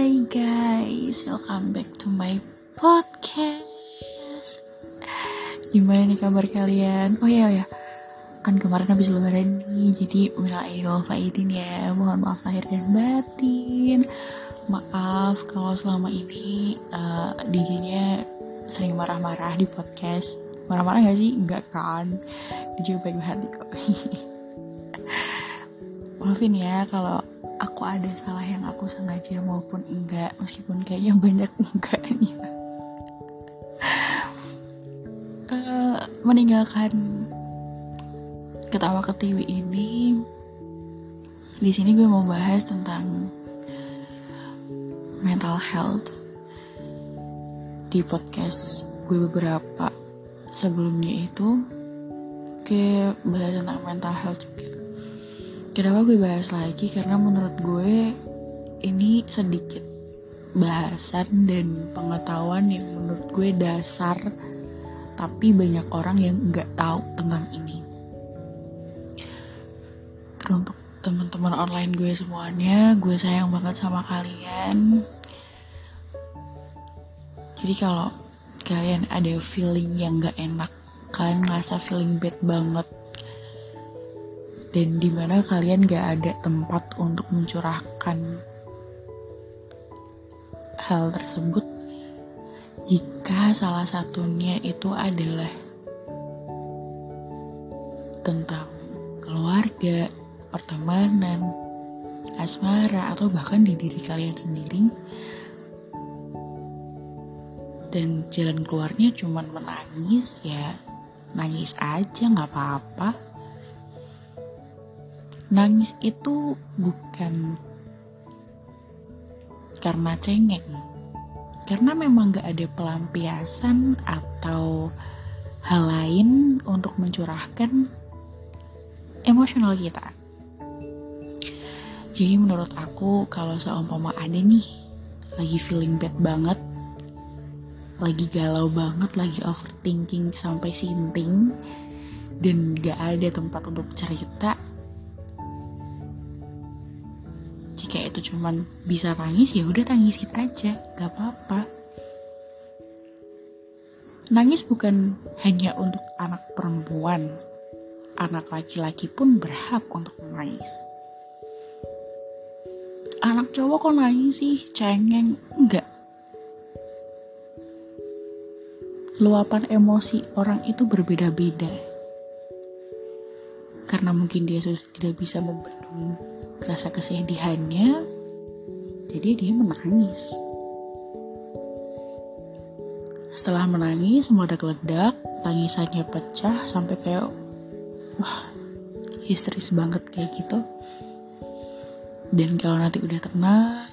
Hai guys, welcome back to my podcast. Gimana nih kabar kalian? Oh ya, oh ya, kan kemarin habis lebaran nih, jadi minal aidin faidin ya. Mohon maaf lahir dan batin. Maaf kalau selama ini uh, DJ-nya sering marah-marah di podcast. Marah-marah gak sih? Enggak kan? DJ baik hati kok. Maafin ya kalau aku ada salah yang aku sengaja maupun enggak meskipun kayaknya banyak enggaknya. Uh, meninggalkan ketawa ke TV ini di sini gue mau bahas tentang mental health. Di podcast gue beberapa sebelumnya itu gue bahas tentang mental health juga Kenapa gue bahas lagi? Karena menurut gue ini sedikit bahasan dan pengetahuan yang menurut gue dasar tapi banyak orang yang nggak tahu tentang ini. Teruntuk teman-teman online gue semuanya, gue sayang banget sama kalian. Jadi kalau kalian ada feeling yang nggak enak, kalian ngerasa feeling bad banget dan di mana kalian gak ada tempat untuk mencurahkan hal tersebut jika salah satunya itu adalah tentang keluarga, pertemanan, asmara, atau bahkan di diri kalian sendiri. Dan jalan keluarnya cuman menangis ya nangis aja nggak apa-apa nangis itu bukan karena cengeng. Karena memang gak ada pelampiasan atau hal lain untuk mencurahkan emosional kita. Jadi menurut aku kalau seumpama ada nih lagi feeling bad banget lagi galau banget lagi overthinking sampai sinting dan gak ada tempat untuk cerita itu cuman bisa nangis ya udah tangisin aja. Gak apa-apa. Nangis bukan hanya untuk anak perempuan. Anak laki-laki pun berhak untuk menangis anak cowok kok nangis sih? Cengeng. Enggak luapan emosi orang itu berbeda-beda. Karena mungkin dia sudah tidak bisa membendung rasa kesedihannya, jadi dia menangis. Setelah menangis, geledak, tangisannya pecah sampai kayak wah histeris banget kayak gitu. Dan kalau nanti udah tenang,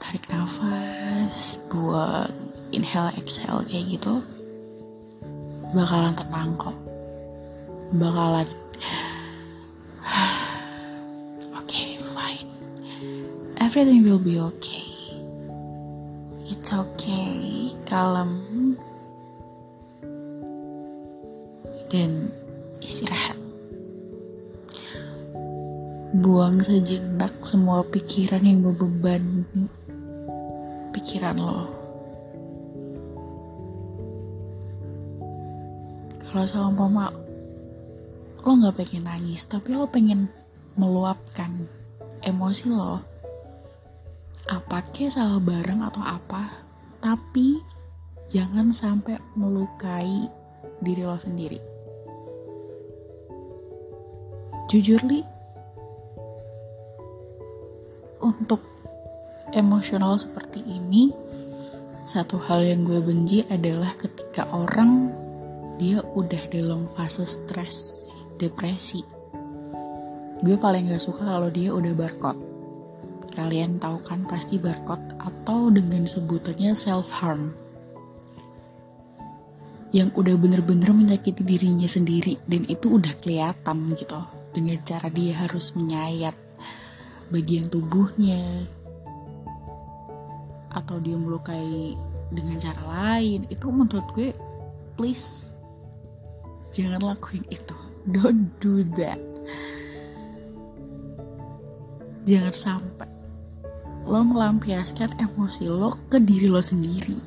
tarik nafas, buang, inhale, exhale kayak gitu, bakalan tenang kok. Bakalan everything will be okay. It's okay, kalem, dan istirahat. Buang sejenak semua pikiran yang membebani pikiran lo. Kalau sama mama, lo nggak pengen nangis, tapi lo pengen meluapkan emosi lo apa ke salah bareng atau apa? Tapi jangan sampai melukai diri lo sendiri. Jujur li. Untuk emosional seperti ini satu hal yang gue benci adalah ketika orang dia udah dalam fase stres depresi. Gue paling gak suka kalau dia udah barcode kalian tahu kan pasti barcode atau dengan sebutannya self harm yang udah bener-bener menyakiti dirinya sendiri dan itu udah kelihatan gitu. Dengan cara dia harus menyayat bagian tubuhnya. Atau dia melukai dengan cara lain. Itu menurut gue please jangan lakuin itu. Don't do that. Jangan sampai lo melampiaskan emosi lo ke diri lo sendiri.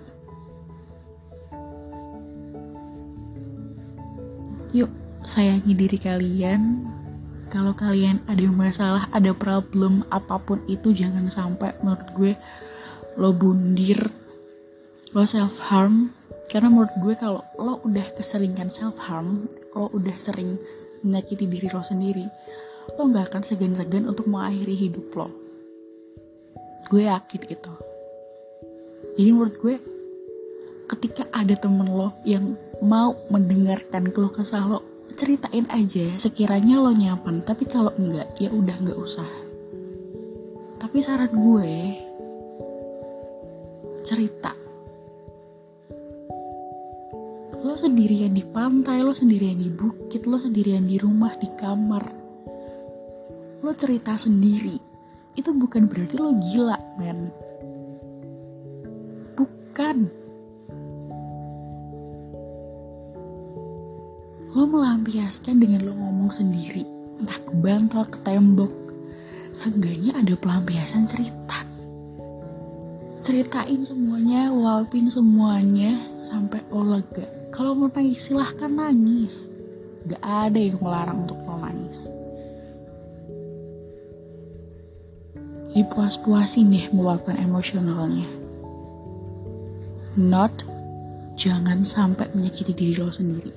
Yuk sayangi diri kalian. Kalau kalian ada masalah ada problem apa pun itu jangan sampai menurut gue lo bundir lo self harm karena menurut gue kalau lo udah keseringan self harm lo udah sering menyakiti diri lo sendiri lo nggak akan segan-segan untuk mengakhiri hidup lo gue yakin itu jadi menurut gue ketika ada temen lo yang mau mendengarkan keluh kesah lo ceritain aja sekiranya lo nyaman tapi kalau enggak ya udah nggak usah. Tapi saran gue cerita. Lo sendirian di pantai lo sendirian di bukit lo sendirian di rumah di kamar. Lo cerita sendiri itu bukan berarti lo gila men. Bukan. Lo melampiaskan dengan lo ngomong sendiri. Entah ke bantal ke tembok. Seenggaknya ada pelampiasan cerita. Ceritain semuanya luapin semuanya sampai lo lega. Kalau mau nangis silahkan nangis. Gak ada yang melarang untuk lo nangis. Jadi puas-puasin deh meluapkan emosionalnya. Not, jangan sampai menyakiti diri lo sendiri.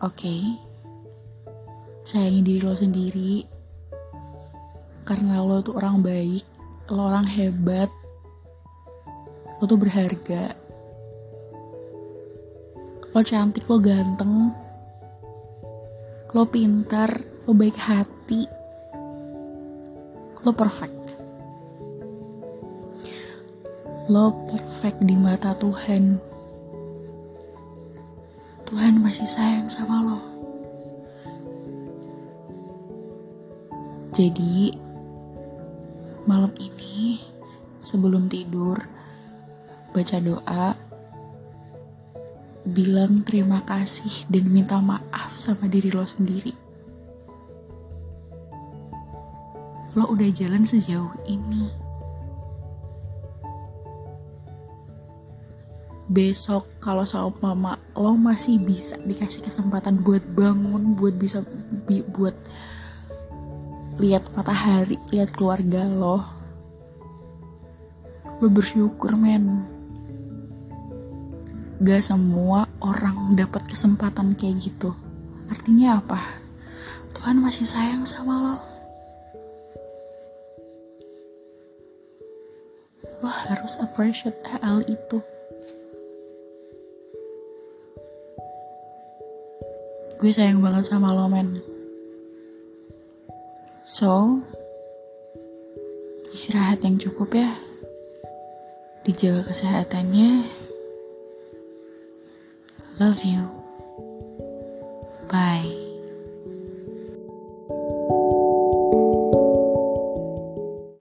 Oke, okay? sayangi diri lo sendiri. Karena lo tuh orang baik, lo orang hebat, lo tuh berharga lo cantik lo ganteng lo pintar lo baik hati lo perfect. Lo perfect di mata Tuhan. Tuhan masih sayang sama lo. Jadi malam ini sebelum tidur baca doa bilang terima kasih dan minta maaf sama diri lo sendiri. Lo udah jalan sejauh ini. Besok kalau sama mama lo masih bisa dikasih kesempatan buat bangun, buat bisa bi buat lihat matahari, lihat keluarga lo. Lo bersyukur men gak semua orang dapat kesempatan kayak gitu. Artinya apa? Tuhan masih sayang sama lo. Lo harus appreciate hal itu. Gue sayang banget sama lo, men. So, istirahat yang cukup ya. Dijaga kesehatannya. Love you. Bye.